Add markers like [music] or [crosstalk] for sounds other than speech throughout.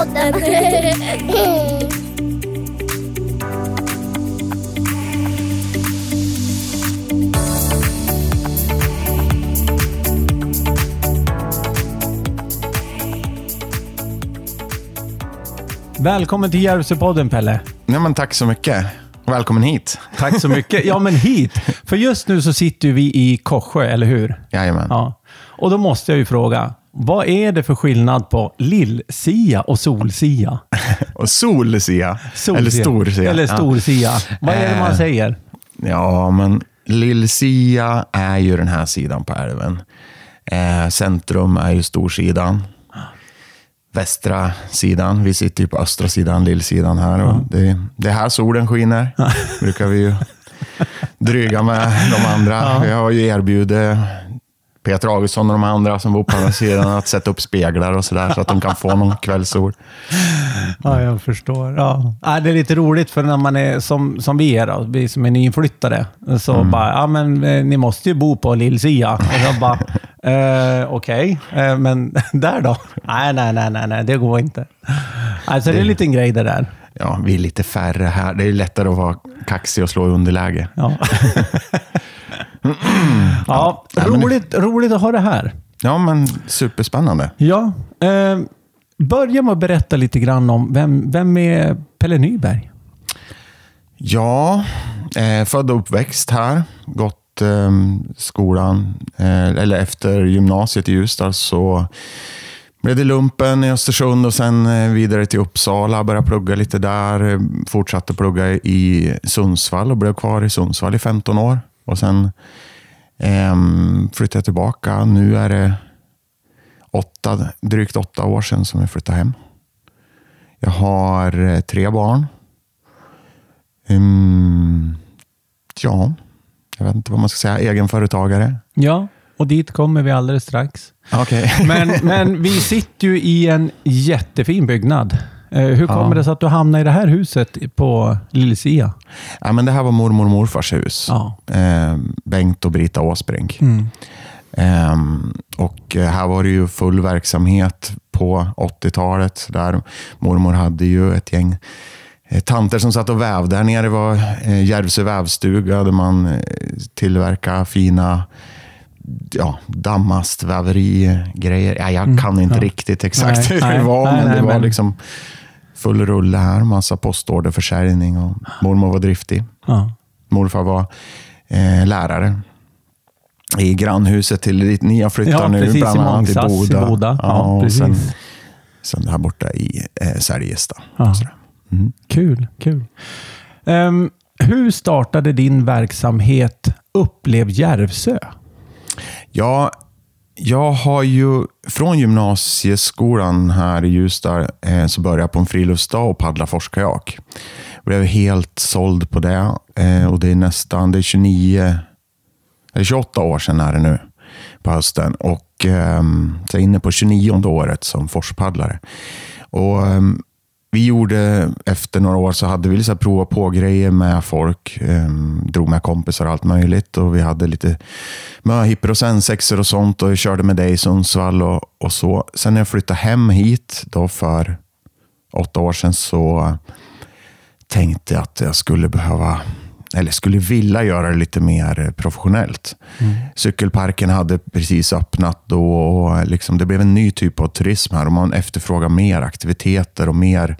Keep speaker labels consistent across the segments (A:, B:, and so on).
A: Yupsipodden.
B: Välkommen till Järvsöpodden Pelle.
C: Ja, men tack så mycket. Välkommen hit.
B: Tack så mycket. Ja, men hit. För just nu så sitter vi i Korsjö, eller hur?
C: Jajamän.
B: Ja. Och då måste jag ju fråga, vad är det för skillnad på lill-sia och sol-sia? [laughs]
C: Och sol-sia.
B: Sol-sia.
C: Eller stor-sia.
B: Eller stor-sia. Vad är det man
C: Eh.
B: säger?
C: Ja, men Lill-Sia är ju den här sidan på älven. Eh, centrum är ju storsidan. Västra sidan. Vi sitter ju på östra sidan, lillsidan här. Och det, det är här solen skiner. [laughs] brukar vi ju dryga med de andra. Vi har ju erbjudit Peter Augustsson och de andra som bor på andra sidan att sätta upp speglar och sådär så att de kan få någon kvällssol.
B: Ja, jag förstår. Ja. Ja, det är lite roligt för när man är som, som vi är, då, vi som är nyinflyttade, så
C: Mm.
B: bara, ja men eh, ni måste ju bo på Lill-Sia. Och jag bara, eh, okej, eh, men [laughs] där då? Nej, nej, nej, nej, nej, det går inte. Alltså det är en liten grej det där.
C: Ja, vi är lite färre här. Det är lättare att vara kaxig och slå i underläge.
B: Ja. [laughs] ja,
C: Nej, men det-
B: roligt, roligt att ha det här.
C: Ja, men superspännande.
B: Ja, eh, börja med att berätta lite grann om vem, vem är Pelle Nyberg?
C: Ja, eh, född och uppväxt här. Gått eh, skolan, eh, eller efter gymnasiet i Ljusdal så blev det lumpen i Östersund och sen eh, vidare till Uppsala. Började plugga lite där. Fortsatte plugga i Sundsvall och blev kvar i Sundsvall i 15 år. Och sen eh, flyttade jag tillbaka. Nu är det åtta, drygt åtta år sedan som jag flyttade hem. Jag har eh, tre barn. Mm, ja, jag vet inte vad man ska säga. Egenföretagare.
B: Ja, och dit kommer vi alldeles strax.
C: Okej.
B: Men, [laughs] men vi sitter ju i en jättefin byggnad. Eh, hur kommer det sig att du hamnade i det här huset på Lillsia?
C: Ja, men det här var mormor och morfars hus.
B: Ja.
C: Eh, Bengt och Brita Åsbrink.
B: Mm.
C: Ehm, och eh, här var det ju full verksamhet på 80-talet. Där mormor hade ju ett gäng tanter som satt och vävde här nere. Var eh, Järvsö vävstuga där man eh, tillverkade fina ja, dammastväverigrejer. Ja, jag kan inte
B: ja.
C: riktigt exakt
B: Nej, [laughs]
C: hur det var,
B: nej,
C: men
B: nej,
C: det var
B: men-
C: liksom full rulle här. Massa postorderförsäljning och mormor var driftig.
B: Ja.
C: Morfar var eh, lärare i grannhuset till dit ni har flyttat
B: Ja,
C: nu,
B: precis,
C: bland annat i
B: Mångsas i
C: Boda.
B: Boda. Ja,
C: och
B: precis.
C: sen, sen här borta i eh, Särjesta.
B: Ja.
C: Mm.
B: Kul, kul. Ehm, hur startade din verksamhet Upplev Järvsö?
C: Ja, jag har ju från gymnasieskolan här i Ljusdal eh, så började jag på en friluftsdag och paddla forskajak. Blev helt såld på det eh, och det är nästan det är 29, eller 28 år sedan är det nu på hösten. Och ehm, jag är inne på 29 året som forspaddlare. Och ehm, vi gjorde, efter några år så hade vi liksom prova på grejer med folk. Um, drog med kompisar och allt möjligt. Och vi hade lite möhippor och svensexor och sånt. Och vi körde med dig i Sundsvall och, och så. Sen när jag flyttade hem hit då för åtta år sedan så tänkte jag att jag skulle behöva eller skulle vilja göra det lite mer professionellt. Cykelparken hade precis öppnat då och liksom det blev en ny typ av turism här och man efterfrågar mer aktiviteter och mer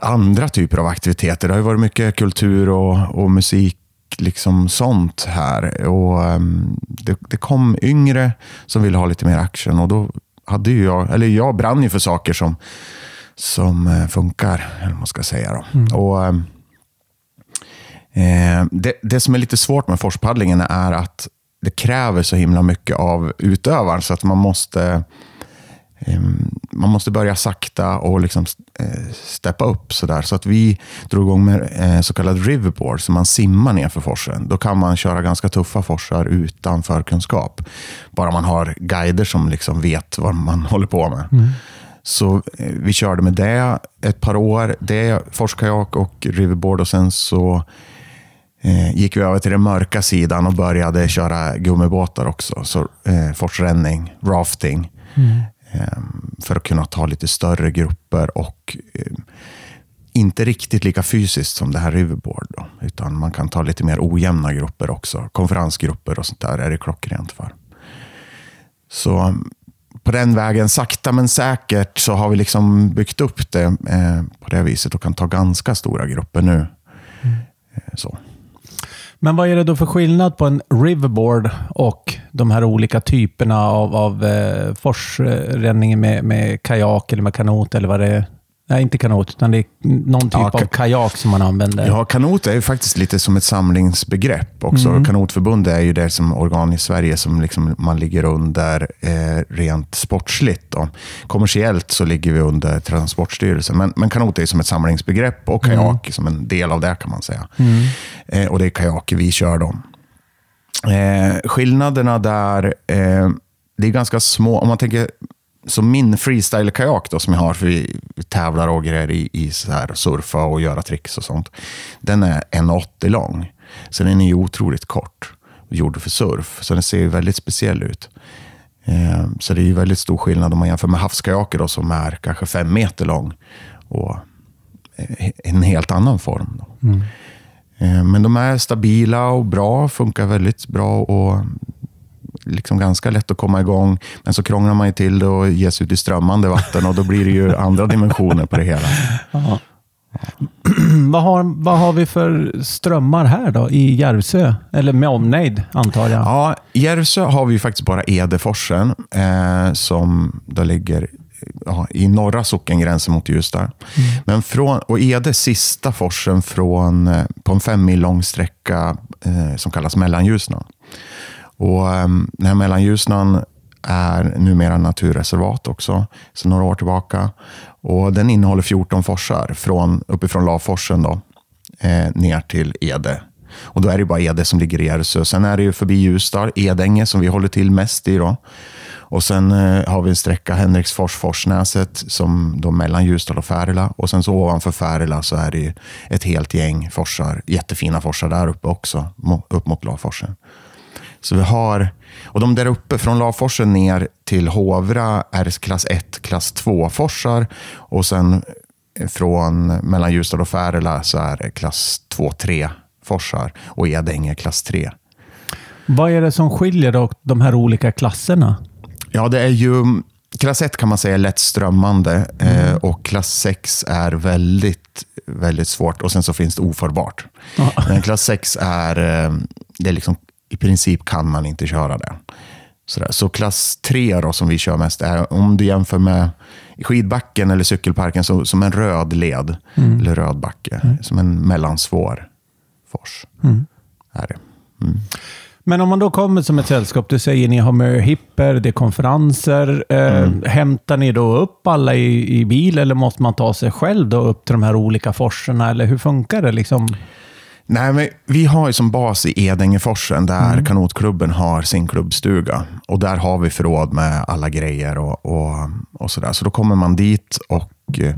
C: andra typer av aktiviteter. Det har ju varit mycket kultur och, och musik, liksom sånt här. Och ehm, det, det kom yngre som ville ha lite mer action och då hade jag, eller jag brann ju för saker som, som eh, funkar, eller vad man ska säga. Då. Och, ehm, Eh, det, det som är lite svårt med forspaddlingen är att det kräver så himla mycket av utövaren så att man måste eh, man måste börja sakta och liksom eh, steppa upp. Så, där. så att vi drog igång med eh, så kallad riverboard, så man simmar ner för forsen. Då kan man köra ganska tuffa forsar utan förkunskap. Bara man har guider som liksom vet vad man [laughs] håller på med. Så eh, vi körde med det ett par år. Det, forskajak och riverboard och sen så eh, gick vi över till den mörka sidan och började köra gummibåtar också. Så eh, forsränning, rafting. eh, för att kunna ta lite större grupper och eh, inte riktigt lika fysiskt som det här Riverboard. Då, utan man kan ta lite mer ojämna grupper också. Konferensgrupper och sånt där är det klockrent för. Så på den vägen, sakta men säkert, så har vi liksom byggt upp det eh, på det viset och kan ta ganska stora grupper nu. Mm. så.
B: Men vad är det då för skillnad på en riverboard och de här olika typerna av, av eh, forsränning med, med kajak eller med kanot eller vad det är? Nej, inte kanot, utan det är någon typ ja, av kajak som man använder.
C: Ja, kanot är ju faktiskt lite som ett samlingsbegrepp också. Mm. Kanotförbundet är ju det som organ i Sverige som liksom man ligger under eh, rent sportsligt. Då. Kommersiellt så ligger vi under Transportstyrelsen, men, men kanot är som ett samlingsbegrepp och mm. kajak mm. som en del av det kan man säga. Mm. Eh, och det är kajak vi kör då. Eh, skillnaderna där, eh, det är ganska små. Om man tänker så min freestyle-kajak då, som jag har, för vi tävlar och grejer i, i så här, surfa och göra tricks och sånt. Den är 1,80 lång. Så den är ju otroligt kort. Gjord för surf. Så den ser ju väldigt speciell ut. Eh, så det är ju väldigt stor skillnad om man jämför med havskajaker då, som är kanske fem meter lång. Och en helt annan form. Mm. Eh, men de är stabila och bra, funkar väldigt bra och liksom ganska lätt att komma igång. Men så krånglar man ju till det och ger sig ut i strömmande vatten och då blir det ju [laughs] andra dimensioner på det hela. Ja. [clears throat]
B: vad, har, vad har vi för strömmar här då i Järvsö? Eller med omnejd antar jag?
C: Ja, i Järvsö har vi faktiskt bara Edeforsen eh, som då ligger ja, i norra sockengränsen mot Ljusdal. Mm. Men från, och Ede sista forsen från, eh, på en fem mil lång sträcka eh, som kallas Mellanljusnan. Och um, den här Mellanljusnan är numera naturreservat också, sedan några år tillbaka. Och den innehåller 14 forsar, från, uppifrån Laforsen då, eh, ner till Ede. Och då är det bara Ede som ligger i Järvsö. Sen är det ju förbi Ljusdal, Edänge, som vi håller till mest i. Då. Och sen eh, har vi en sträcka, Henriksfors, Forsnäset, som då mellan Ljusdal och Färila. Och sen så ovanför Färila så är det ett helt gäng forsar, jättefina forsar där uppe också, upp mot Laforsen. Så vi har, och de där uppe från Lavforsen ner till Hovra är klass 1, klass 2-forsar. Och sen från mellan Ljusdal och Färila så är det klass 2-3 forsar och Edänge klass 3.
B: Vad är det som skiljer då, de här olika klasserna?
C: Ja, det är ju Klass 1 kan man säga är lätt strömmande mm. eh, och klass 6 är väldigt, väldigt svårt och sen så finns det ofarbart. Ja. Men klass 6 är, eh, det är liksom i princip kan man inte köra det. Sådär. Så klass 3 då, som vi kör mest är, om du jämför med skidbacken eller cykelparken, så, som en röd led, mm. eller röd backe, mm. som en mellansvår fors. Mm. Är det. Mm.
B: Men om man då kommer som ett sällskap, du säger ni har möhipper, det är konferenser. Eh, mm. hämtar ni då upp alla i, i bil eller måste man ta sig själv då upp till de här olika forserna? Eller hur funkar det? Liksom?
C: Nej, men vi har ju som bas i Edängeforsen där mm. kanotklubben har sin klubbstuga. Och där har vi förråd med alla grejer och, och, och sådär. Så då kommer man dit och eh,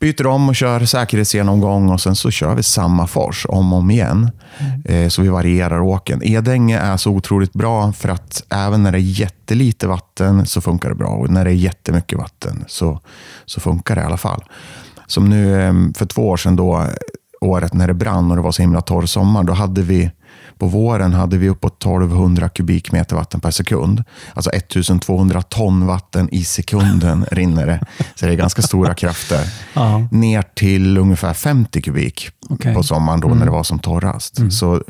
C: byter om och kör säkerhetsgenomgång och sen så kör vi samma fors om och om igen. Mm. Eh, så vi varierar åken. Edänge är så otroligt bra för att även när det är jättelite vatten så funkar det bra. Och när det är jättemycket vatten så, så funkar det i alla fall. Som nu eh, för två år sedan då året när det brann och det var så himla torr sommar, då hade vi på våren hade vi uppåt 1200 kubikmeter vatten per sekund. Alltså 1200 ton vatten i sekunden [laughs] rinner det. Så det är ganska stora krafter. Aha. Ner till ungefär 50 kubik okay. på sommaren då mm. när det var som torrast. Mm. Så,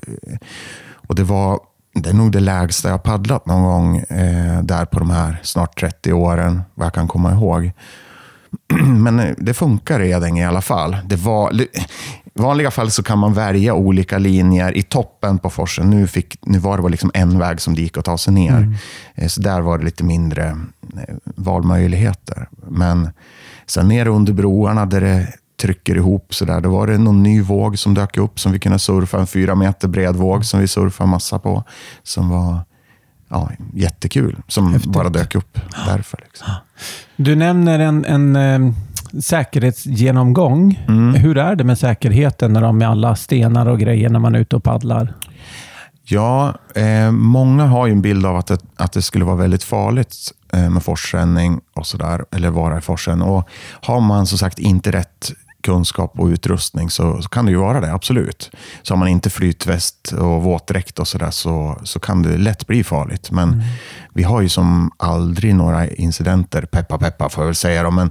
C: och det var det är nog det lägsta jag paddlat någon gång eh, där på de här snart 30 åren, vad jag kan komma ihåg. [clears throat] Men det funkar i Edänge i alla fall. Det var, vanliga fall så kan man välja olika linjer i toppen på forsen. Nu, fick, nu var det liksom en väg som det gick att ta sig ner. Mm. Eh, så där var det lite mindre eh, valmöjligheter. Men sen nere under broarna där det trycker ihop så där, då var det någon ny våg som dök upp som vi kunde surfa. En fyra meter bred våg som vi surfade massa på. Som var ja, jättekul. Som Häftigt. bara dök upp därför. Liksom.
B: Du nämner en, en eh, säkerhetsgenomgång. Mm. Hur är det med säkerheten när de med alla stenar och grejer när man är ute och paddlar?
C: Ja, eh, många har ju en bild av att det, att det skulle vara väldigt farligt eh, med forsränning och sådär, eller vara i forsen. Och har man som sagt inte rätt kunskap och utrustning så, så, kan det ju vara det, absolut. Så har man inte flytväst och våtdräkt och sådär så, så kan det lätt bli farligt. Men mm. Vi har ju som aldrig några incidenter, peppa peppa får jag väl säga då, men,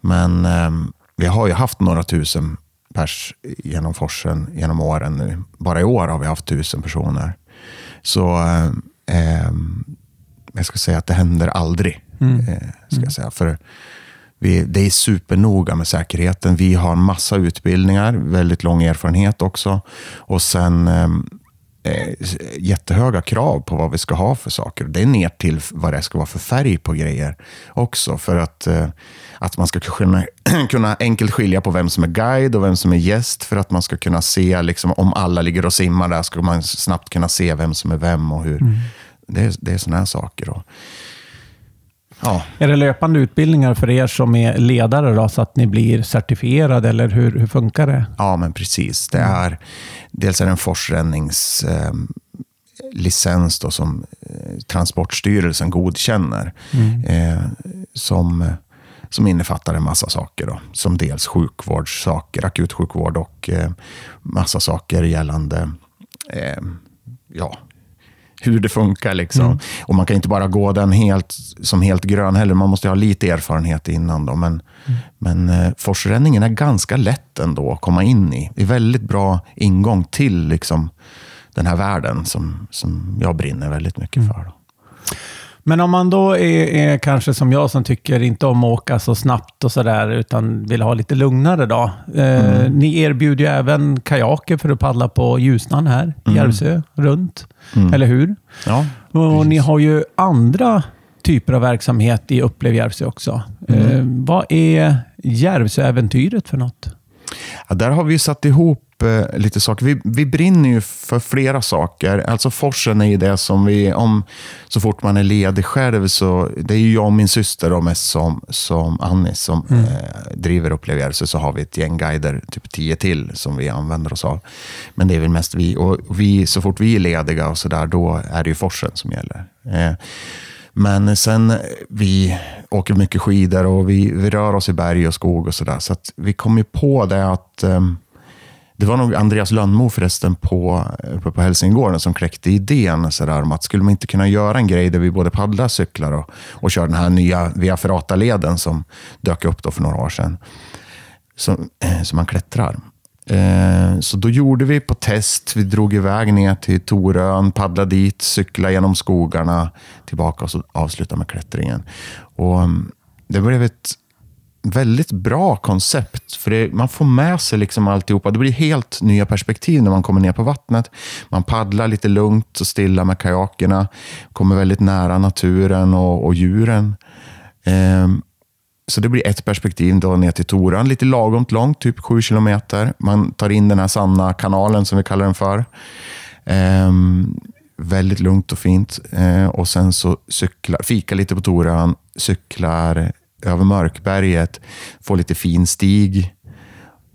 C: men eh, vi har ju haft några tusen pers genom forsen genom åren nu. Bara i år har vi haft tusen personer. Så eh, jag ska säga att det händer aldrig. Mm. Eh, ska jag säga. För vi, det är supernoga med säkerheten. Vi har massa utbildningar, väldigt lång erfarenhet också. Och sen ehm, eh, jättehöga krav på vad vi ska ha för saker. Det är ner till vad det ska vara för färg på grejer också. För att, eh, att man ska kunna, [clears throat] kunna enkelt skilja på vem som är guide och vem som är gäst. För att man ska kunna se, liksom, om alla ligger och simmar där, ska man snabbt kunna se vem som är vem och hur. Mm. Det, är, det är sådana här saker. Då.
B: Ja. Är det löpande utbildningar för er som är ledare då, så att ni blir certifierade, eller hur, hur funkar det?
C: Ja, men precis. Det är, dels är det en forsränningslicens eh, som Transportstyrelsen godkänner. Mm. Eh, som, som innefattar en massa saker. Då, som dels sjukvårdssaker, akutsjukvård och eh, massa saker gällande eh, ja, hur det funkar. Liksom. Mm. Och Man kan inte bara gå den helt, som helt grön heller. Man måste ha lite erfarenhet innan. Då. Men, mm. men eh, forsränningen är ganska lätt ändå att komma in i. Det är väldigt bra ingång till liksom, den här världen som, som jag brinner väldigt mycket mm. för. Då.
B: Men om man då är, är, kanske som jag som tycker inte om att åka så snabbt och sådär, utan vill ha lite lugnare då. Eh, mm. Ni erbjuder ju även kajaker för att paddla på Ljusnan här, mm. Järvsö, runt. Mm. Eller hur?
C: Ja,
B: och ni har ju andra typer av verksamhet i Upplev Järvsö också. Mm. Eh, vad är Järvsöäventyret för något?
C: Ja, där har vi satt ihop eh, lite saker. Vi, vi brinner ju för flera saker. Alltså forsen är ju det som vi, om så fort man är ledig själv, så det är ju jag och min syster och mest som, som Annie som mm. eh, driver upplevelser, så har vi ett gäng guider, typ tio till, som vi använder oss av. Men det är väl mest vi. Och vi, så fort vi är lediga och så där, då är det ju forsen som gäller. Eh, men sen, vi åker mycket skidor och vi, vi rör oss i berg och skog och sådär. Så, så vi kom ju på det att um, det var nog Andreas Lönnmo förresten på, eh, på, på Hälsingegården som kläckte idén så där, om att skulle man inte kunna göra en grej där vi både paddlar, cyklar och, och kör den här nya Via Ferrata-leden som dök upp då för några år sedan. Som, eh, som man klättrar. Eh, så då gjorde vi på test. Vi drog iväg ner till Torön, paddlade dit, cyklade genom skogarna, tillbaka och så avslutade med klättringen. Och mm, det blev ett väldigt bra koncept. För det, man får med sig liksom alltihopa. Det blir helt nya perspektiv när man kommer ner på vattnet. Man paddlar lite lugnt och stilla med kajakerna. Kommer väldigt nära naturen och, och djuren. Ehm, så det blir ett perspektiv då ner till Toran. Lite lagom långt, typ sju kilometer. Man tar in den här sanna kanalen som vi kallar den för. Ehm, väldigt lugnt och fint. Ehm, och sen så cyklar, fika lite på Toran, cyklar över Mörkberget, få lite fin stig,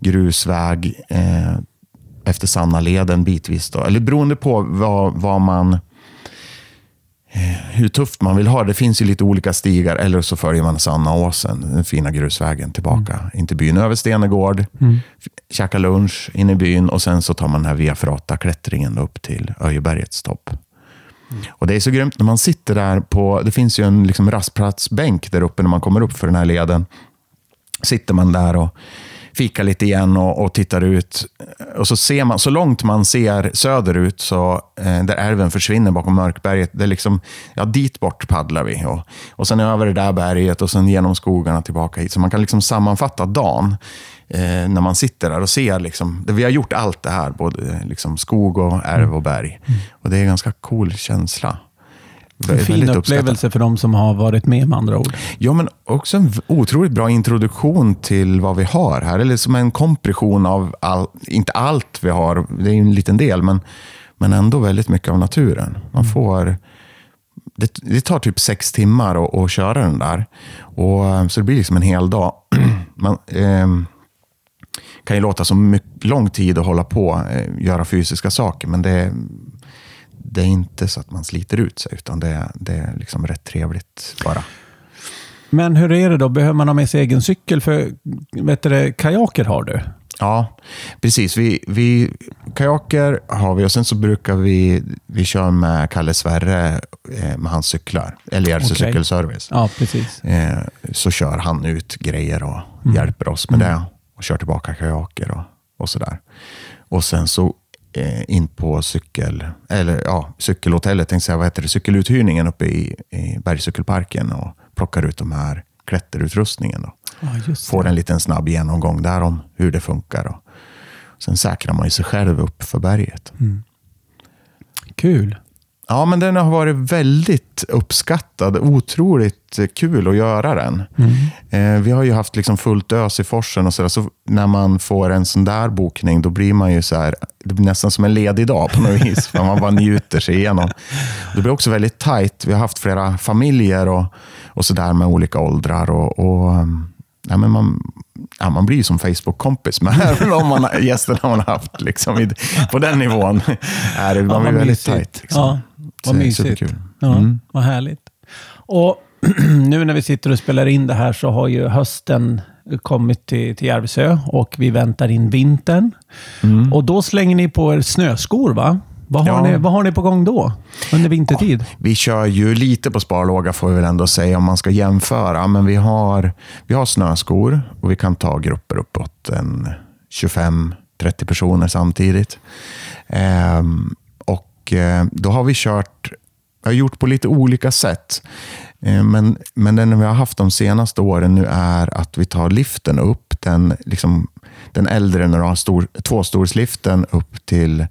C: grusväg eh, efter Sannaleden bitvis. Då. Eller beroende på vad, vad man eh, hur tufft man vill ha det. finns ju lite olika stigar. Eller så följer man Sannaåsen, den fina grusvägen tillbaka mm. in till byn. Över Stenegård, mm. käka lunch in i byn och sen så tar man den här Via Ferrata-klättringen upp till Öjebergets topp. Och Det är så grymt när man sitter där på, det finns ju en liksom rastplatsbänk där uppe när man kommer upp för den här leden. Sitter man där och fikar lite igen och, och tittar ut. Och så ser man, så långt man ser söderut, så, eh, där älven försvinner bakom Mörkberget, det är liksom, ja, dit bort paddlar vi. Och, och sen över det där berget och sen genom skogarna tillbaka hit. Så man kan liksom sammanfatta dagen när man sitter där och ser. Liksom, vi har gjort allt det här, både liksom skog, och ärv och berg. Mm. Och Det är en ganska cool känsla.
B: En fin upplevelse för de som har varit med med andra ord.
C: Ja, men också en otroligt bra introduktion till vad vi har här. Eller som en kompression av, all, inte allt vi har, det är en liten del, men, men ändå väldigt mycket av naturen. Man mm. får... Det, det, tar typ sex timmar att, att köra den där. Och, så det blir liksom en hel dag. [clears throat] Man, eh, kan ju låta som mycket, lång tid att hålla på och eh, göra fysiska saker, men det, det är inte så att man sliter ut sig, utan det, är- det är liksom rätt trevligt bara.
B: Men hur är det då? Behöver man ha med sig egen cykel? För vet du, kajaker har du.
C: Ja, precis. Vi, vi, kajaker har vi och sen så brukar vi, vi köra med Kalle Sverre eh, med hans cyklar. Eller
B: Okej.
C: cykelservice.
B: Ja, precis.
C: Eh, så kör han ut grejer och hjälper oss med det. Och kör tillbaka kajaker och, och sådär. Och sen så eh, in på cykel, eller, ja, cykelhotellet, tänkte jag säga, vad heter det? cykeluthyrningen uppe i, i Bergscykelparken och plockar ut de här klätterutrustningen. Då.
B: Just
C: Får en liten snabb genomgång där om hur det funkar. Och sen säkrar man ju sig själv upp för berget.
B: Kul.
C: Ja, men den har varit väldigt uppskattad. Otroligt kul att göra den. Eh, vi har ju haft liksom fullt ös i forsen och sådär. Så när man får en sån där bokning, då blir man ju så här, det blir nästan som en ledig dag på något vis. för man bara njuter sig igenom. Det blir också väldigt tajt. Vi har haft flera familjer och, och sådär med olika åldrar. Och, och, ja, men man, ja, man blir ju som Facebook-kompis med [laughs] de man, gästerna man har haft. Liksom, på den nivån är det, man
B: Ja,
C: blir väldigt tajt. Liksom.
B: Ja, vad mysigt.
C: superkul.
B: Ja,
C: Mm.
B: Vad härligt. Och [clears throat] nu när vi sitter och spelar in det här så har ju hösten kommit till, till Järvsö och vi väntar in vintern. Och då slänger ni på er snöskor, va? Vad har,
C: Ja.
B: ni, vad har ni på gång då? Under vintertid?
C: Vi kör ju lite på sparlåga får vi väl ändå säga om man ska jämföra. Men vi har, vi har snöskor och vi kan ta grupper uppåt en 25-30 personer samtidigt. Ehm, och eh, då har vi kört, jag har gjort på lite olika sätt. Eh, men, men den vi har haft de senaste åren nu är att vi tar liften upp, den, liksom, den äldre när du har stor, tvåstolsliften upp till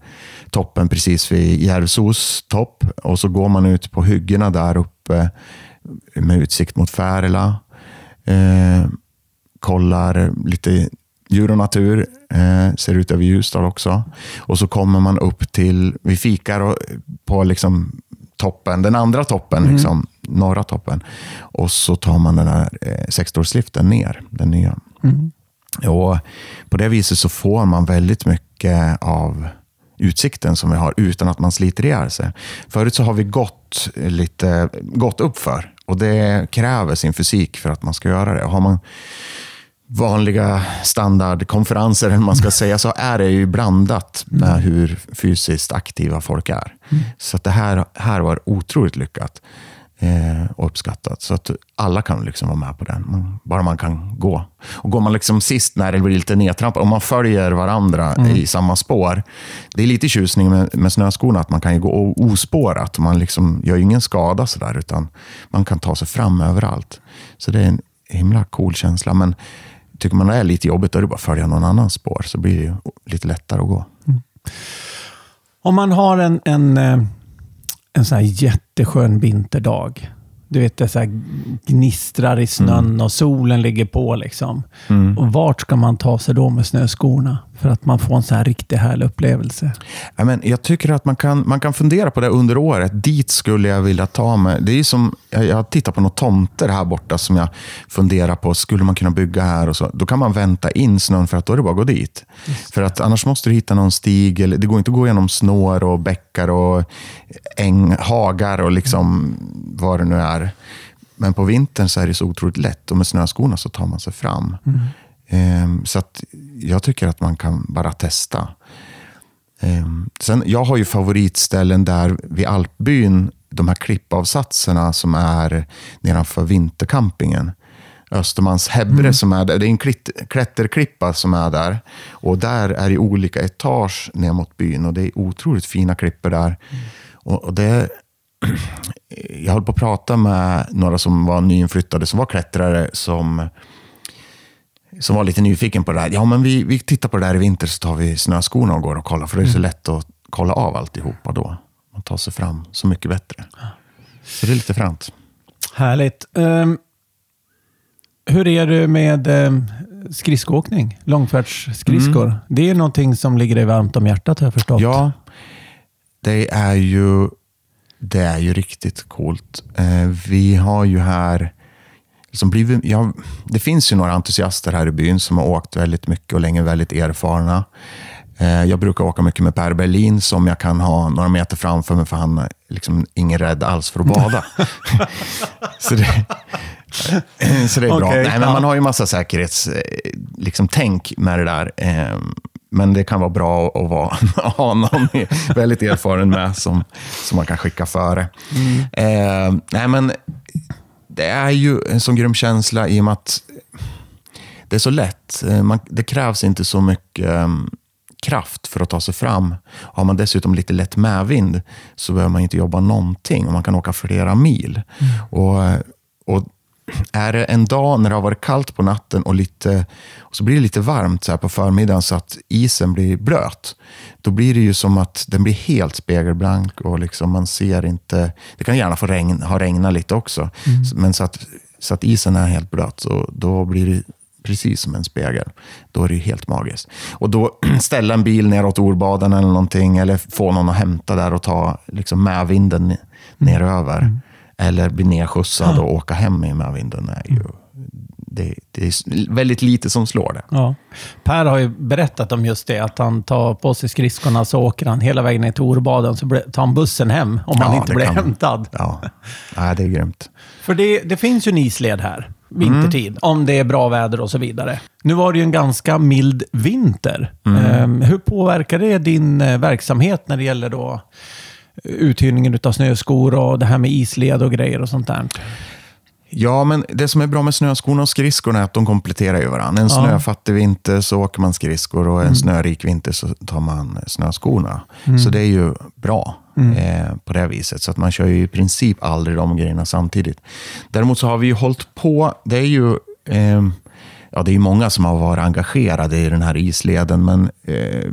C: toppen precis vid Järvsos topp. Och så går man ut på hyggena där uppe med utsikt mot Färila. Eh, kollar lite djur och natur. Eh, ser ut över Ljusdal också. Och så kommer man upp till, vi fikar och, på liksom toppen, den andra toppen, liksom, norra toppen. Och så tar man den här eh, sexstolsliften ner, den nya. Och på det viset så får man väldigt mycket av utsikten som vi har utan att man sliter ihjäl sig. Förut så har vi gått lite gått uppför och det kräver sin fysik för att man ska göra det. Har man vanliga standardkonferenser, eller man ska säga, så är det ju blandat med hur fysiskt aktiva folk är. Så att det här, här var otroligt lyckat eh, och uppskattat. Så att alla kan liksom vara med på den, man, bara man kan gå. Och går man liksom sist när det blir lite nedtrampat, om man följer varandra i samma spår. Det är lite tjusning med, med snöskorna, att man kan ju gå ospårat. Man liksom gör ju ingen skada sådär, utan man kan ta sig fram överallt. Så det är en himla cool känsla. Men tycker man det är lite jobbigt, då är det bara att följa någon annans spår, så blir det ju lite lättare att gå.
B: Om man har en, en, eh, en sån här jätteskön vinterdag. Du vet, det så här gnistrar i snön
C: Mm.
B: och solen ligger på. liksom. Och Vart ska man ta sig då med snöskorna? För att man får en sån här riktigt härlig upplevelse.
C: Ja, men jag tycker att man kan, man kan fundera på det under året. Dit skulle jag vilja ta mig. Det är som, jag, tittar på några tomter här borta som jag funderar på. Skulle man kunna bygga här? och så? Då kan man vänta in snön för att då är det bara att gå dit. För att annars måste du hitta någon stig. Eller, det går inte att gå genom snår och bäckar och äng, hagar och liksom vad det nu är. Men på vintern så är det så otroligt lätt och med snöskorna så tar man sig fram. Ehm, så att jag tycker att man kan bara testa. Ehm, sen, jag har ju favoritställen där vid Alpbyn, de här klippavsatserna som är nedanför vintercampingen. Östermans Hebre som är där. Det är en klätterklippa som är där. Och där är det olika etage ner mot byn och det är otroligt fina klippor där. Och, och det, [clears throat] jag höll på att prata med några som var nyinflyttade, som var klättrare, som som var lite nyfiken på det där. Ja, men vi, vi tittar på det där i vinter så tar vi snöskorna och går och kollar. För det är så lätt att kolla av alltihopa då. Man tar sig fram så mycket bättre. Så det är lite fränt.
B: Härligt. Ehm, hur är det med um, skridskoåkning? Långfärdsskridskor. Det är någonting som ligger dig varmt om hjärtat har jag förstått.
C: Ja, det är ju, det är ju riktigt coolt. Eh, vi har ju här, liksom blivit, ja, det finns ju några entusiaster här i byn som har åkt väldigt mycket och länge väldigt erfarna. Eh, jag brukar åka mycket med Per Berlin som jag kan ha några meter framför mig för han är liksom ingen rädd alls för att bada. [laughs] [laughs] så det, så det är bra.
B: Okej,
C: Nej, men man har ju massa säkerhetstänk liksom, tänk med det där. Eh, Men det kan vara bra att vara, [laughs] ha någon väldigt erfaren med som, som man kan skicka före. Eh, nej, men det är ju en sån grym känsla i och med att det är så lätt. Eh, Man, det krävs inte så mycket em, kraft för att ta sig fram. Har man dessutom lite lätt medvind så behöver man inte jobba någonting och man kan åka flera mil. Och, eh, och är det en dag när det har varit kallt på natten och, lite, och så blir det lite varmt så på förmiddagen så att isen blir blöt, då blir det ju som att den blir helt spegelblank och liksom man ser inte... Det kan gärna få regn, ha regnat lite också, men så att, så att isen är helt blöt, så då blir det precis som en spegel. Då är det helt magiskt. Och då [clears throat] ställa en bil neråt Orbaden eller någonting, eller få någon att hämta där och ta liksom medvinden neröver. Eller bli nedskjutsad och åka hem i medvinden. Är ju, det, det är väldigt lite som slår det.
B: Ja. Per har ju berättat om just det, att han tar på sig skridskorna så åker han hela vägen ner till Orbaden, så tar han bussen hem om han
C: Ja,
B: inte
C: det
B: blir
C: kan-
B: hämtad.
C: Ja, Nej, det är grymt.
B: För det, det finns ju en isled här, vintertid, om det är bra väder och så vidare. Nu var det ju en ganska mild vinter. Ehm, hur påverkar det din eh, verksamhet när det gäller då uthyrningen av snöskor och det här med isled och grejer och sånt där?
C: Ja, men det som är bra med snöskorna och skridskorna är att de kompletterar ju varandra. En snöfattig vinter så åker man skridskor och en snörik vinter så tar man snöskorna. Så det är ju bra eh, på det viset. Så att man kör ju i princip aldrig de grejerna samtidigt. Däremot så har vi ju hållit på, det är ju eh, ja, det är många som har varit engagerade i den här isleden, men eh,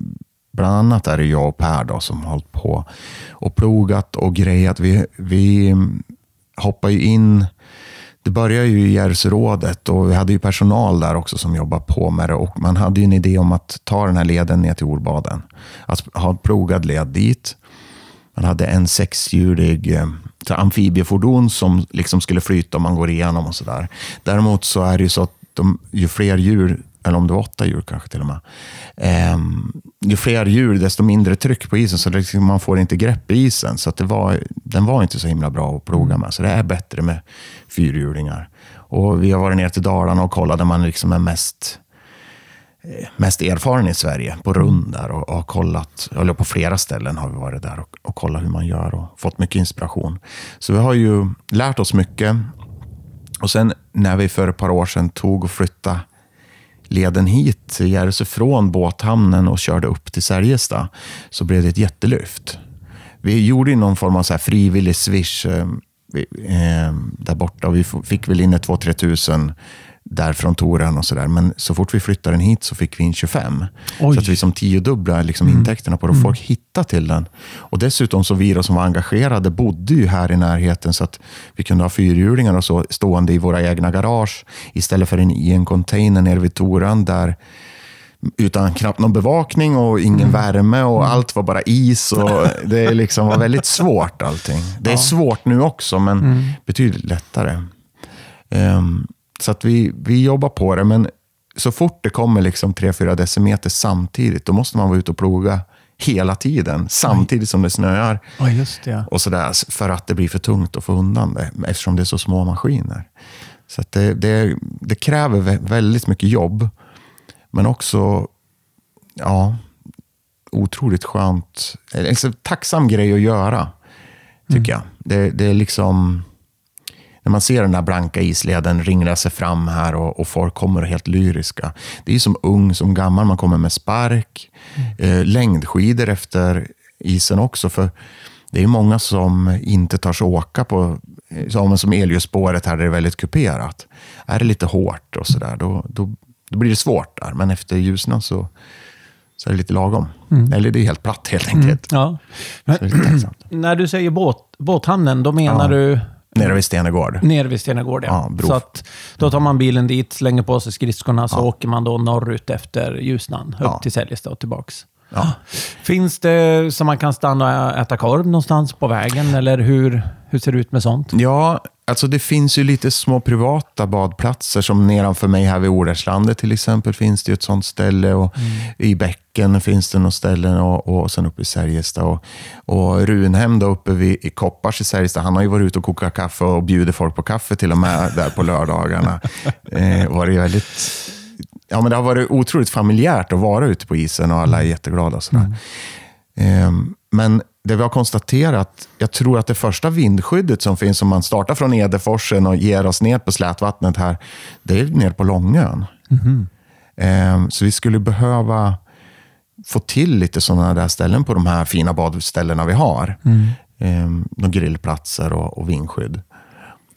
C: bland annat är det jag och Per då, som har hållit på och plogat och grejat. Vi, vi hoppar ju in det började ju i Järvsörådet och vi hade ju personal där också som jobbade på med det. Och man hade ju en idé om att ta den här leden ner till Orbaden. Att ha en plogad led dit. Man hade en sexhjulig eh, amfibiefordon som liksom skulle flyta om man går igenom och sådär. Däremot så är det ju så att de, ju fler djur, eller om det var åtta djur kanske till och med, ehm, ju fler djur desto mindre tryck på isen så det, liksom, man får inte grepp i isen. Så det var, den var inte så himla bra att ploga med. Så det är bättre med fyrhjulingar. Och vi har varit ner till Dalarna och kollat där man liksom är mest eh, mest erfaren i Sverige på rund där och, och kollat, eller på flera ställen har vi varit där och, och kollat hur man gör och fått mycket inspiration. Så vi har ju lärt oss mycket. Och sen när vi för ett par år sedan tog och flyttade leden hit Järvsö från båthamnen och körde upp till Särjestad så blev det ett jättelyft. Vi gjorde någon form av så här frivillig swish eh, eh där borta och vi fick väl in ett 2-3 tusen där från Toren och sådär. Men så fort vi flyttade den hit så fick vi in 25.
B: Oj.
C: Så att vi som tiodubbla liksom intäkterna på det. och Folk hittade till den. Och dessutom så vi då som var engagerade bodde ju här i närheten så att vi kunde ha fyrhjulingar och så stående i våra egna garage istället för en, i en container nere vid Toren där utan knappt någon bevakning och ingen värme och allt var bara is. Och [laughs] det liksom var väldigt svårt allting. Det är svårt nu också, men betydligt lättare. Ehm, så att vi, vi jobbar på det, men så fort det kommer liksom 3-4 decimeter samtidigt, då måste man vara ute och ploga hela tiden, samtidigt som det snöar.
B: Ja, just det.
C: Och sådär, för att det blir för tungt att få undan det, eftersom det är så små maskiner. Så det, det, det kräver vä- väldigt mycket jobb, men också ja, otroligt skönt. En så tacksam grej att göra, tycker jag. Det, det är liksom... När man ser den där blanka isleden ringla sig fram här och, och folk kommer helt lyriska. Det är som ung som gammal, man kommer med spark, eh, längdskidor efter isen också. För det är många som inte tar sig åka på, eh, som, som Elljusspåret här där det är väldigt kuperat. Är det lite hårt och sådär, då, då, då blir det svårt där. Men efter ljusnan så, så är det lite lagom. Eller det är helt platt helt enkelt.
B: Ja.
C: Är lite tacksamt.
B: När du säger båt, båthamnen, då menar
C: Ja.
B: du
C: Nere vid Stenegård.
B: Nere vid Stenagård, ja.
C: Ja,
B: så att då tar man bilen dit, slänger på sig skridskorna, så åker man då norrut efter Ljusnan, upp
C: Ja.
B: till Säljestad och tillbaks.
C: Ja.
B: Finns det så man kan stanna och äta korv någonstans på vägen? Eller hur, hur ser det ut med sånt?
C: Ja, alltså det finns ju lite små privata badplatser som nedanför mig här vid Orärslandet till exempel finns det ju ett sånt ställe. Och I bäcken finns det något ställen och, och sen uppe i Särjestad. Och, och Runhem då uppe vid, i Koppars i Särjestad, han har ju varit ute och kokat kaffe och bjuder folk på kaffe till och med där på lördagarna. [laughs] eh, var det väldigt ja, men det har varit otroligt familjärt att vara ute på isen och alla är jätteglada. Och sådär. Ehm, men det vi har konstaterat, jag tror att det första vindskyddet som finns om man startar från Edeforsen och ger oss ner på slätvattnet här, det är ner på Långön. Ehm, så vi skulle behöva få till lite sådana där ställen på de här fina badställena vi har. Mm. Några grillplatser och, och vindskydd.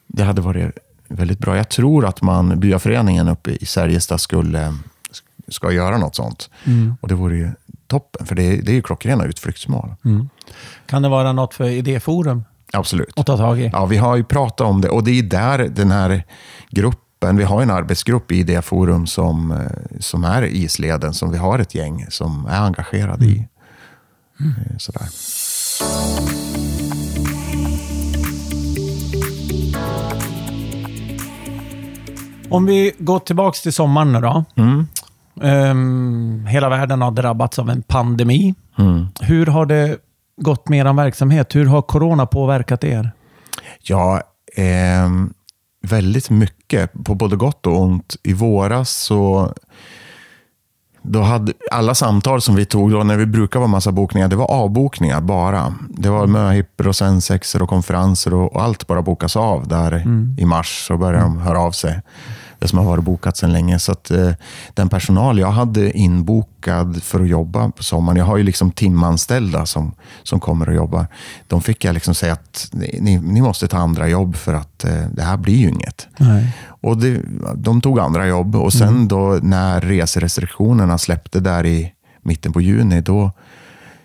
C: Det hade varit väldigt bra. Jag tror att man, byaföreningen uppe i Särjestad skulle, ska göra något sånt. Och det vore ju toppen, för det är, det är ju klockrena utflyktsmål.
B: Kan det vara något för idéforum
C: Absolut.
B: att ta tag i?
C: Ja, vi har ju pratat om det och det är där den här gruppen, vi har en arbetsgrupp i det forum som, eh, som är isleden, som vi har ett gäng som är engagerade i. Eh, Sådär.
B: Om vi går tillbaka till sommaren nu då. Ehm, hela världen har drabbats av en pandemi. Hur har det gått med er verksamhet? Hur har corona påverkat er?
C: Ja, ehm, väldigt mycket, på både gott och ont. I våras så då hade alla samtal som vi tog då när vi brukar vara massa bokningar, det var avbokningar bara. Det var möhippor och svensexor och konferenser och, och allt bara bokas av där i mars. Så började de höra av sig. Det som har varit bokat sedan länge. Så att, eh, den personal jag hade inbokad för att jobba på sommaren, jag har ju liksom timanställda som, som kommer och jobbar. De fick jag liksom säga att ni, ni måste ta andra jobb för att eh, det här blir ju inget.
B: Nej.
C: Och det, de tog andra jobb och sen då när reserestriktionerna släppte där i mitten på juni, då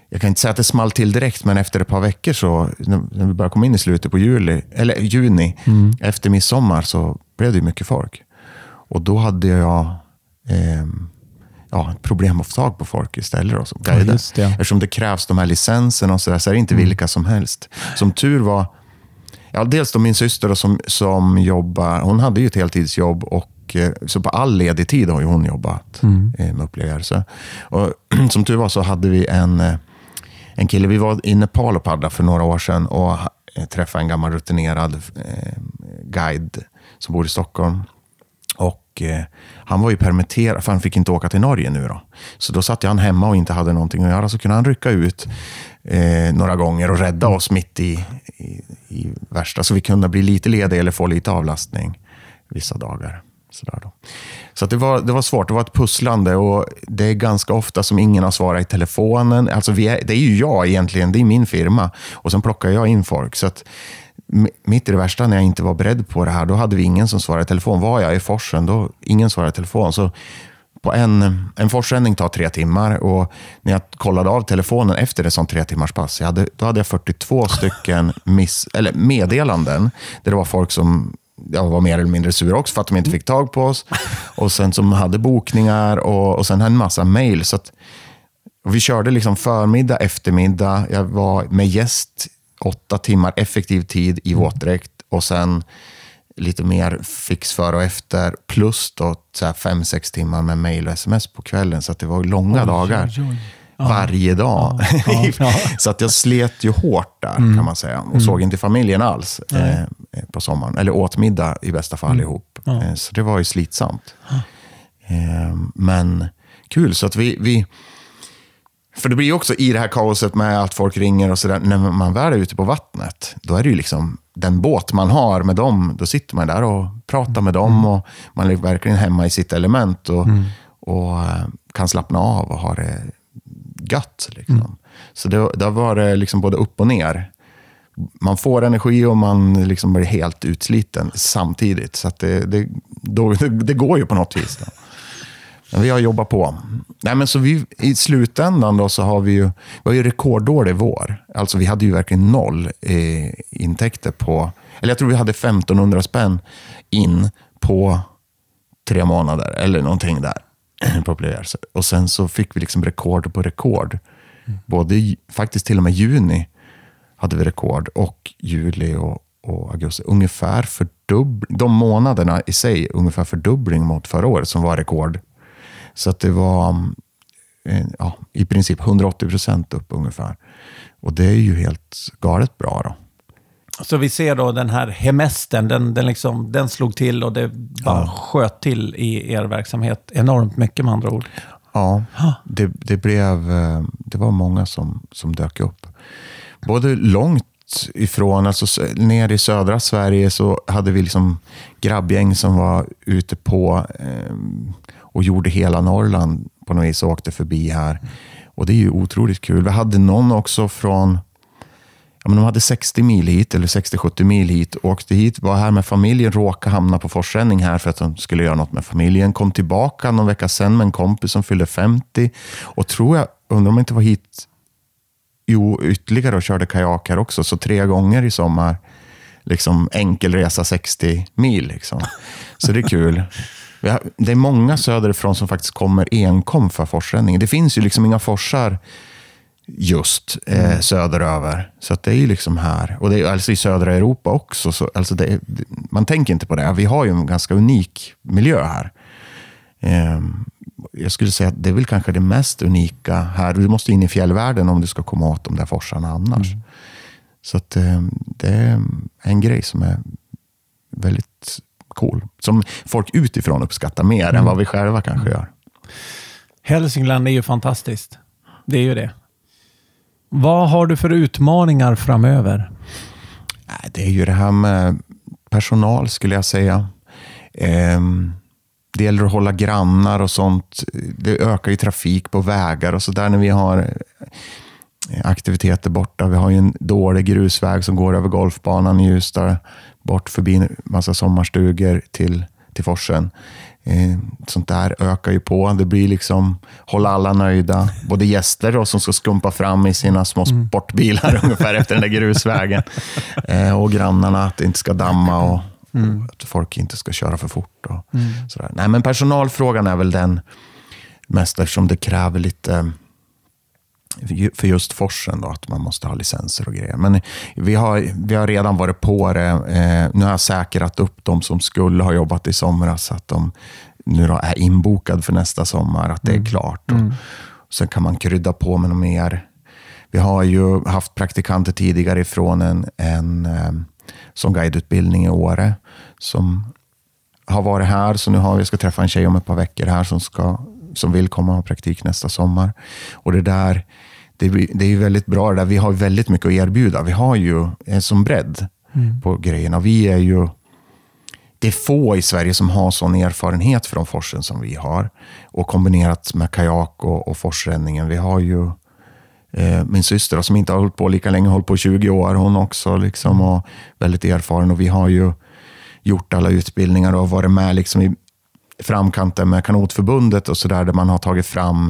C: jag kan inte säga att det small till direkt, men efter ett par veckor så, när vi började komma in i slutet på juli, eller juni, efter midsommar, så blev det mycket folk. Och då hade jag ehm, ja, problem att få tag på folk istället. Då, som guider.
B: just det.
C: Eftersom det krävs de här licenserna och så, där, så är det inte vilka som helst. Som tur var, ja, dels då min syster då, som, som jobbar, hon hade ju ett heltidsjobb och eh, så på all ledig tid har hon jobbat eh, med upplevelser. Och, [clears throat] som tur var så hade vi en, eh, en kille, vi var i Nepal och paddlade för några år sedan och eh, träffade en gammal rutinerad eh, guide som bor i Stockholm. Och eh, Han var ju permitterad, för han fick inte åka till Norge nu. Då. Så då satt han hemma och inte hade någonting att göra. Så kunde han rycka ut eh, några gånger och rädda oss mitt i, i, i värsta. Så vi kunde bli lite lediga eller få lite avlastning vissa dagar. Sådär då. Så att det, var, det var svårt, det var ett pusslande och det är ganska ofta som ingen har svarat i telefonen. Alltså vi är, det är ju jag egentligen, det är min firma. Och sen plockar jag in folk. Så att mitt i det värsta när jag inte var beredd på det här, då hade vi ingen som svarade i telefon. Var jag i forsen, då ingen svarade i telefon. Så på en, en forsränning tar tre timmar och när jag kollade av telefonen efter ett sånt tre timmars pass, jag hade, då hade jag 42 stycken miss, eller meddelanden där det var folk som jag var mer eller mindre sura också för att de inte fick tag på oss. Och sen som hade bokningar och, och sen en massa mejl. Vi körde liksom förmiddag, eftermiddag. Jag var med gäst åtta timmar effektiv tid i våtdräkt och sen lite mer fix före och efter. Plus då så fem, sex timmar med mejl och sms på kvällen. Så det var långa dagar.
B: oj, oj.
C: Varje dag. [laughs] Så att jag slet ju hårt där kan man säga. Och såg inte familjen alls eh, på sommaren. Eller åt middag i bästa fall ihop.
B: Ja.
C: Eh, så det var ju slitsamt. Eh, men kul. Så att vi, vi för det blir ju också i det här kaoset med att folk ringer och sådär. När man väl är ute på vattnet, då är det ju liksom den båt man har med dem. Då sitter man där och pratar med dem och man är verkligen hemma i sitt element och, och eh, kan slappna av och ha det gött. Liksom. Så det, det har varit liksom både upp och ner. Man får energi och man liksom blir helt utsliten samtidigt. Så det, det, då, det, [laughs] det går ju på något vis. Då. Vi har jobbat på. Nej, men så vi, I slutändan då så har vi ju, vi har ju rekorddålig vår. Alltså vi hade ju verkligen noll eh, intäkter på... Eller jag tror vi hade 1500 spänn in på tre månader eller någonting där. [clears throat] populär. Och sen så fick vi liksom rekord på rekord. Både, i- faktiskt till och med juni hade vi rekord och juli och, och augusti. Ungefär fördubbling, de månaderna i sig, ungefär fördubbling mot förra året som var rekord. Så att det var eh, ja, i princip 180 procent upp ungefär. Och det är ju helt galet bra då.
B: Så vi ser då den här hemestern, den, den, liksom, den slog till och det bara sköt till i er verksamhet enormt mycket med andra ord.
C: Ja, det, det, blev, eh, det var många som, som dök upp. Både långt ifrån, alltså ner i södra Sverige så hade vi liksom grabbgäng som var ute på eh, och gjorde hela Norrland på något vis och åkte förbi här. Och det är ju otroligt kul. Vi hade någon också från Ja, men de hade 60 mil hit, eller 60-70 mil hit. Åkte hit, var här med familjen, råkade hamna på forsränning här för att de skulle göra något med familjen. Kom tillbaka någon vecka sen med en kompis som fyllde 50. Och tror jag, undrar om jag inte var hit jo, ytterligare och körde kajak här också. Så tre gånger i sommar, liksom enkel resa 60 mil. Liksom. Så det är kul. Det är många söderifrån som faktiskt kommer enkom för forsränning. Det finns ju liksom inga forsar just eh, söderöver. Så det är ju liksom här. Och det är alltså i södra Europa också. Så, alltså det man tänker inte på det. Vi har ju en ganska unik miljö här. Ehm, jag skulle säga att det är väl kanske det mest unika här. Du måste in i fjällvärlden om du ska komma åt de där forsarna annars. Så att, eh, det är en grej som är väldigt cool. Som folk utifrån uppskattar mer än vad vi själva kanske gör.
B: Hälsingland är ju fantastiskt. Det är ju det. Vad har du för utmaningar framöver?
C: Nej, Det är ju det här med personal skulle jag säga. Ehm, det gäller att hålla grannar och sånt. Det ökar ju trafik på vägar och så där när vi har aktiviteter borta. Vi har ju en dålig grusväg som går över golfbanan i Ljusdal, bort förbi en massa sommarstugor till, till forsen. Eh, Sånt där ökar ju på. Det blir liksom, hålla alla nöjda. Både gäster då, som ska skumpa fram i sina små sportbilar [laughs] ungefär efter den där grusvägen. Eh, och grannarna, att det inte ska damma och, och att folk inte ska köra för fort. Och sådär. Nej, men personalfrågan är väl den mest eftersom det kräver lite för just forsen då, att man måste ha licenser och grejer. Men vi har, vi har redan varit på det. Eh, nu har jag säkrat upp de som skulle ha jobbat i somras, så att de nu är inbokad för nästa sommar, att det är klart. Och sen kan man krydda på med något mer. Vi har ju haft praktikanter tidigare ifrån en, en eh, som guideutbildning i Åre, som har varit här, så nu har vi ska träffa en tjej om ett par veckor här som, ska, som vill komma och ha praktik nästa sommar. Och det där, det, är ju väldigt bra där. Vi har väldigt mycket att erbjuda. Vi har ju en som bredd på grejerna. Vi är ju, det är få i Sverige som har sån erfarenhet från forsen som vi har. Och kombinerat med kajak och, och forsränningen. Vi har ju eh, min syster som inte har hållit på lika länge, hållit på i 20 år hon också. Liksom, och väldigt erfaren. Och vi har ju gjort alla utbildningar och varit med liksom i framkanten med kanotförbundet och sådär, där man har tagit fram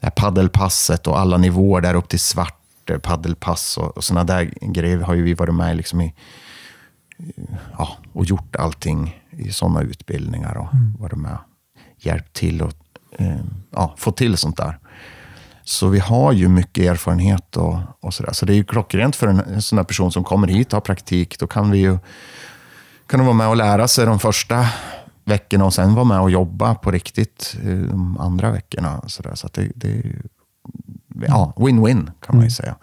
C: det här paddelpasset och alla nivåer där upp till svart eh, paddelpass och, och sådana där grejer har ju vi varit med liksom i ja, och gjort allting i sådana utbildningar och varit med hjälpt till och eh, ja, få till sånt där. Så vi har ju mycket erfarenhet och, och sådär. Så det är ju klockrent för en, en sån här person som kommer hit och har praktik. Då kan vi ju kan de vara med och lära sig de första veckorna och sen vara med och jobba på riktigt eh, de andra veckorna. Så, där. så det, det ja, win-win kan man ju säga.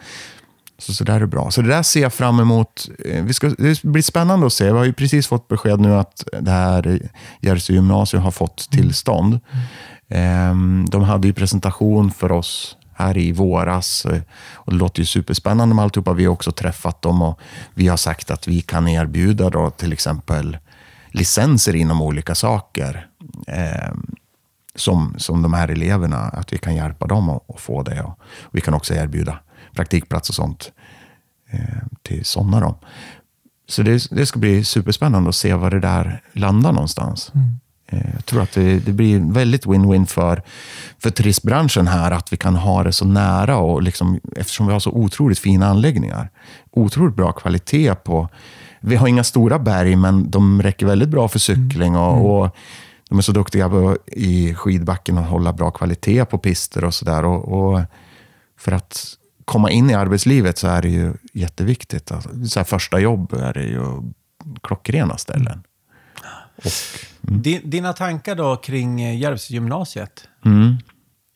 C: Så, så där är bra. Så det där ser jag fram emot. Eh, Vi ska, det blir spännande att se. Vi har ju precis fått besked nu att det här Järvsö gymnasium har fått tillstånd. Ehm, De hade ju presentation för oss här i våras. eh, Och det låter ju superspännande med alltihopa. Vi har också träffat dem och vi har sagt att vi kan erbjuda då till exempel licenser inom olika saker. Ehm, som, som de här eleverna, att vi kan hjälpa dem att, få det. Och vi kan också erbjuda praktikplats och sånt eh, till sådana. Då. Så det, det ska bli superspännande att se var det där landar någonstans. Eh, jag tror att det, det blir väldigt win-win för, för turistbranschen här, att vi kan ha det så nära och liksom, eftersom vi har så otroligt fina anläggningar. Otroligt bra kvalitet på... Vi har inga stora berg, men de räcker väldigt bra för cykling och, och de är så duktiga på, i skidbacken att hålla bra kvalitet på pister och sådär. Och, och för att komma in i arbetslivet så är det ju jätteviktigt. Alltså, så första jobb är det ju klockrena ställen.
B: Och, mm. Dina tankar då kring eh, Järvsögymnasiet?
C: Mm.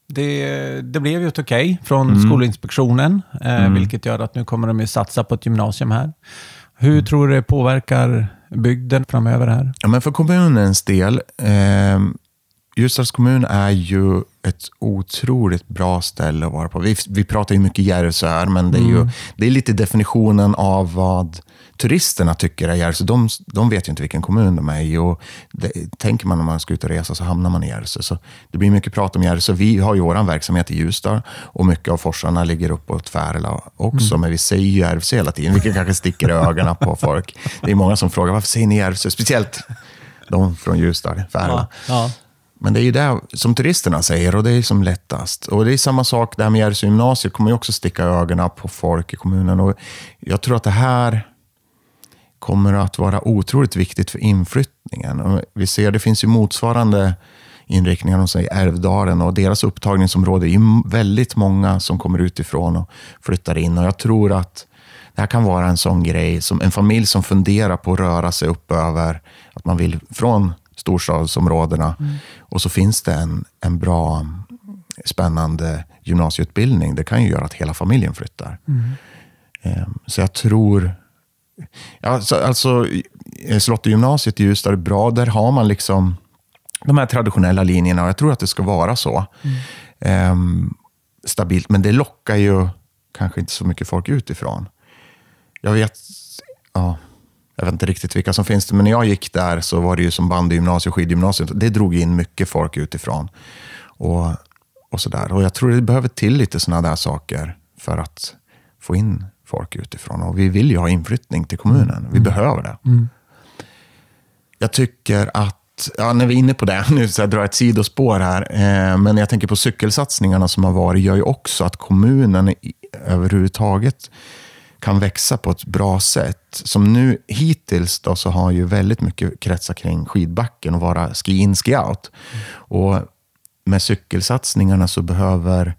B: Det, det, blev ju ett okej okay från mm. Skolinspektionen, eh, mm. vilket gör att nu kommer de ju satsa på ett gymnasium här. Hur tror du det påverkar bygden framöver här?
C: Ja, men för kommunens del, eh, Ljusdals kommun är ju ett otroligt bra ställe att vara på. Vi, vi pratar ju mycket Järvsö här, men det är, ju, mm. det är lite definitionen av vad turisterna tycker är Järvsö. De, de vet ju inte vilken kommun de är i. Och det, tänker man när man ska ut och resa så hamnar man i Järvsö. Så det blir mycket prat om Järvsö. Vi har ju vår verksamhet i Ljusdal och mycket av forsarna ligger uppåt Färila också. Mm. Men vi säger ju Järvsö hela tiden, vilket kanske sticker i ögonen på folk. Det är många som frågar varför säger ni Järvsö? Speciellt de från Ljusdal, Färila.
B: Ja, ja.
C: Men det är ju det som turisterna säger och det är som lättast. Och det är samma sak, det här med Järvsö gymnasium kommer ju också sticka ögonen på folk i kommunen. Och jag tror att det här kommer att vara otroligt viktigt för inflyttningen. Och vi ser, det finns ju motsvarande inriktningar hos Älvdalen och deras upptagningsområde. är ju väldigt många som kommer utifrån och flyttar in. Och jag tror att det här kan vara en sån grej, som en familj som funderar på att röra sig upp över, att man vill från storstadsområdena. Mm. Och så finns det en, en bra, spännande gymnasieutbildning. Det kan ju göra att hela familjen flyttar.
B: Mm.
C: Ehm, så jag tror... Alltså, alltså Slottegymnasiet i Ljusdal är bra. Där har man liksom de här traditionella linjerna och jag tror att det ska vara så.
B: Mm.
C: Um, stabilt, men det lockar ju kanske inte så mycket folk utifrån. Jag vet, ja, jag vet inte riktigt vilka som finns det, men när jag gick där så var det ju som bandygymnasium och skidgymnasium. Det drog in mycket folk utifrån. Och, och, så där. och Jag tror det behöver till lite sådana där saker för att få in folk utifrån. Och vi vill ju ha inflyttning till kommunen. Vi mm. behöver det.
B: Mm.
C: Jag tycker att, ja, när vi är inne på det, [laughs] nu så jag drar ett sidospår här, eh, men jag tänker på cykelsatsningarna som har varit, gör ju också att kommunen i, överhuvudtaget kan växa på ett bra sätt. Som nu hittills då, så har ju väldigt mycket kretsat kring skidbacken och vara ski in, ski out. Mm. Och med cykelsatsningarna så behöver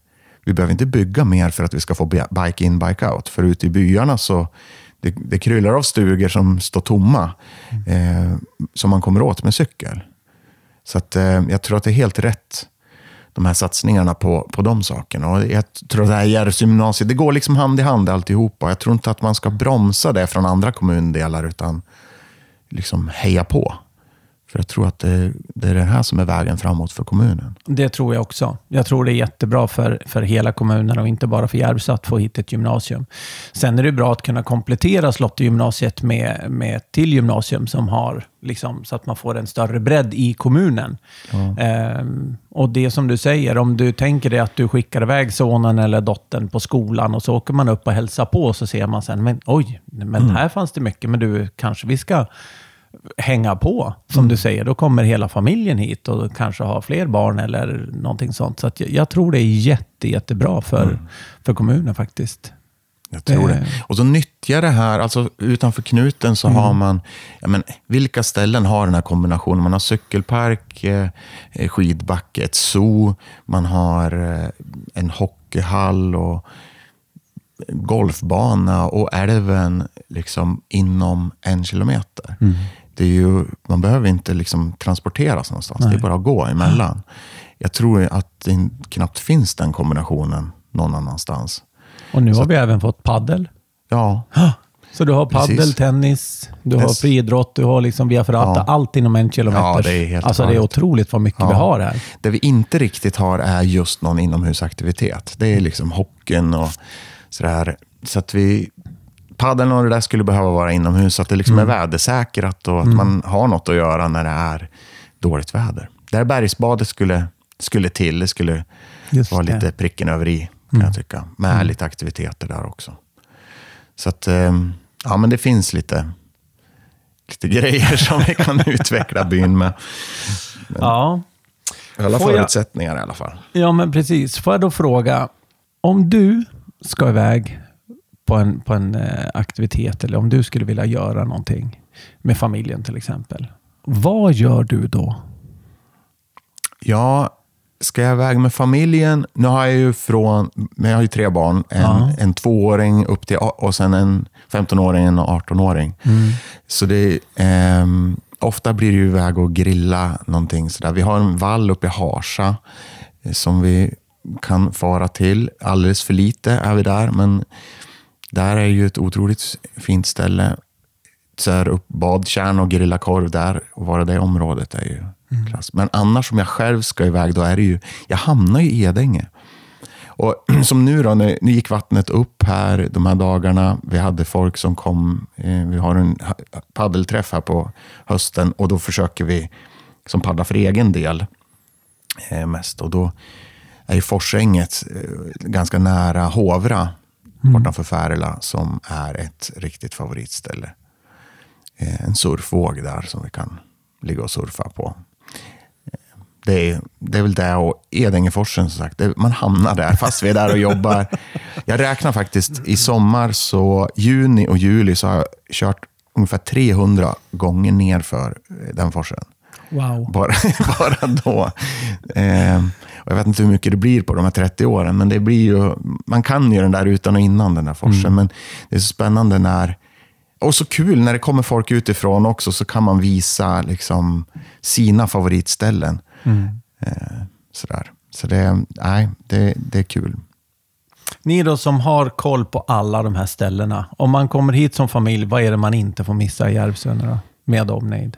C: vi behöver inte bygga mer för att vi ska få bike in, bike out. För ute i byarna så det, det kryllar av stugor som står tomma mm. eh, som man kommer åt med cykel. Så att, eh, jag tror att det är helt rätt de här satsningarna på, på de sakerna. Och jag tror att det här Järvsögymnasiet, det går liksom hand i hand alltihopa. Jag tror inte att man ska bromsa det från andra kommundelar, utan liksom heja på. För jag tror att det, det, är det här som är vägen framåt för kommunen.
B: Det tror jag också. Jag tror det är jättebra för, för hela kommunen och inte bara för Järvsö att få hit ett gymnasium. Sen är det bra att kunna komplettera Slottegymnasiet med, med ett till gymnasium som har, liksom, så att man får en större bredd i kommunen.
C: Ja.
B: Ehm, och det som du säger, om du tänker dig att du skickar iväg sonen eller dottern på skolan och så åker man upp och hälsar på och så ser man sen, men oj, men mm. här fanns det mycket, men du, kanske vi ska hänga på, som mm. du säger. Då kommer hela familjen hit och kanske har fler barn eller någonting sånt. Så jag, jag, tror det är jätte, jättebra för, mm. för kommunen faktiskt.
C: Jag tror det. Och så nyttja det här, alltså utanför knuten så mm. har man, ja, men, vilka ställen har den här kombinationen? Man har cykelpark, eh, skidbacke, ett zoo, man har eh, en hockeyhall och golfbana och älven liksom inom en kilometer.
B: Mm
C: det är ju, man behöver inte liksom transporteras någonstans. Nej. Det är bara att gå emellan. Jag tror att det knappt finns den kombinationen någon annanstans.
B: Och nu Så har vi även fått paddel.
C: Ja.
B: Så du har paddel, Precis. tennis, du har friidrott, du har liksom via ferrata, ja. allt inom en kilometer.
C: Ja, det är helt
B: alltså det är otroligt vad mycket ja. vi har här.
C: Det vi inte riktigt har är just någon inomhusaktivitet. Det är liksom hockeyn och sådär. Så att vi, paddeln och det där skulle behöva vara inomhus, så att det liksom mm. är vädersäkrat och att mm. man har något att göra när det är dåligt väder. Där bergsbadet skulle, skulle till, det skulle Just vara det. lite pricken över i, kan mm. jag tycka. Med mm. lite aktiviteter där också. Så att, ehm, ja men det finns lite, lite [laughs] grejer som vi kan [laughs] utveckla byn med.
B: Men, ja.
C: Alla förutsättningar jag, i alla fall.
B: Ja, men precis. Får jag då fråga, om du ska iväg på en, på en eh, aktivitet eller om du skulle vilja göra någonting med familjen till exempel. Vad gör du då?
C: Ja, ska jag iväg med familjen? Nu har jag ju från, men jag har ju tre barn. En,
B: Ja.
C: en tvååring upp till, och sen en 15-åring och en 18-åring. Så det, ehm, ofta blir det ju iväg och grilla någonting sådär. Vi har en vall uppe i Harsa eh, som vi kan fara till. Alldeles för lite är vi där, men där är ju ett otroligt fint ställe. Så här upp badkärn och grilla korv där och vara det området är ju klass. Men annars om jag själv ska iväg, då är det ju, jag hamnar ju i Edänge. Och [clears throat] som nu då, nu, nu gick vattnet upp här de här dagarna. Vi hade folk som kom, eh, vi har en paddelträff här på hösten och då försöker vi som paddla för egen del eh, mest. Och då är ju Forsänget eh, ganska nära Hovra bortanför Färila som är ett riktigt favoritställe. Eh, en surfvåg där som vi kan ligga och surfa på. Eh, Det är, det är väl det och Edängeforsen som sagt. Man hamnar där fast vi är där och jobbar. [laughs] Jag räknar faktiskt i sommar, så juni och juli, så har jag kört ungefär 300 gånger nerför eh, den forsen.
B: Wow.
C: Bara, [laughs] bara då. Eh, och jag vet inte hur mycket det blir på de här 30 åren, men det blir ju, man kan ju den där utan och innan den där forsen. Men det är så spännande när, och så kul när det kommer folk utifrån också, så kan man visa liksom sina favoritställen. Eh, sådär. Så det, nej, det, det är kul.
B: Ni då som har koll på alla de här ställena. Om man kommer hit som familj, vad är det man inte får missa i Järvsö? Med omnejd.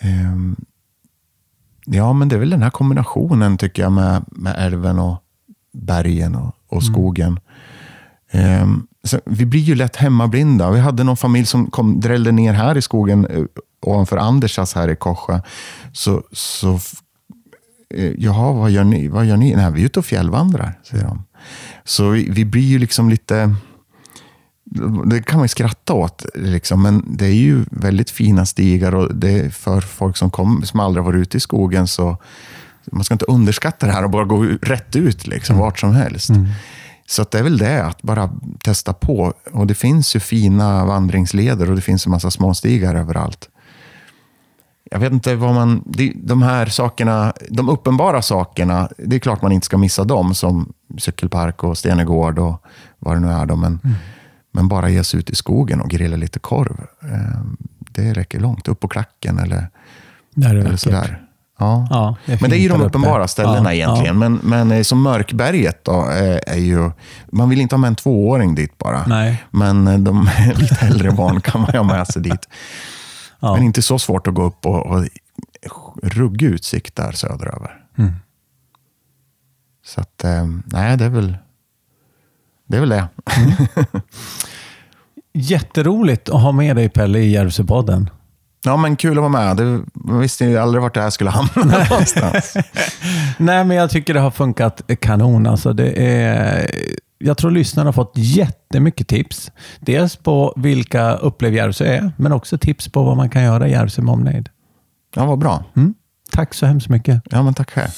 C: Ehm, ja, men det är väl den här kombinationen tycker jag med, med älven och bergen och, och skogen. Ehm, så vi blir ju lätt hemmablinda. Vi hade någon familj som kom, drällde ner här i skogen eh, ovanför Andersas här i Korsjö. Så, så eh, jaha, vad gör ni? Vad gör ni? Nej, vi är ute och fjällvandrar, säger de. Så vi, vi blir ju liksom lite... Det kan man ju skratta åt, liksom, men det är ju väldigt fina stigar och det är för folk som, kom, som aldrig varit ute i skogen så man ska inte underskatta det här och bara gå rätt ut liksom, vart som helst. Så att det är väl det, att bara testa på. Och det finns ju fina vandringsleder och det finns en massa småstigar överallt. Jag vet inte vad man... De här sakerna, de uppenbara sakerna, det är klart man inte ska missa dem, som cykelpark och Stenegård och vad det nu är. Då, men, men bara ge sig ut i skogen och grilla lite korv. eh, Det räcker långt. Upp på klacken eller, eller sådär. Ja.
B: Ja, det
C: men det är ju de
B: där uppe.
C: uppenbara ställena
B: Ja,
C: egentligen. Men, men eh, som Mörkberget då, är, är ju... Man vill inte ha med en tvååring dit bara.
B: Nej.
C: Men eh, de [laughs] lite äldre barn kan man ju ha med sig dit.
B: Ja.
C: Men inte så svårt att gå upp och, och ruggig utsikt där söderöver.
B: Mm.
C: Så att, eh, nej, det är väl det. Är väl det. [laughs]
B: Jätteroligt att ha med dig Pelle i Järvsöpodden.
C: Ja, men kul att vara med. Det, man visste ju aldrig vart det här skulle hamna någonstans. [laughs]
B: Nej, men jag tycker det har funkat kanon. Alltså det är, jag tror lyssnarna har fått jättemycket tips. Dels på vilka Upplev Järvsö är, men också tips på vad man kan göra i Järvsö med omnejd.
C: Ja, vad bra.
B: Mm. Tack så hemskt mycket.
C: Ja, men tack själv.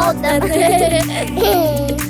A: Podden. [laughs]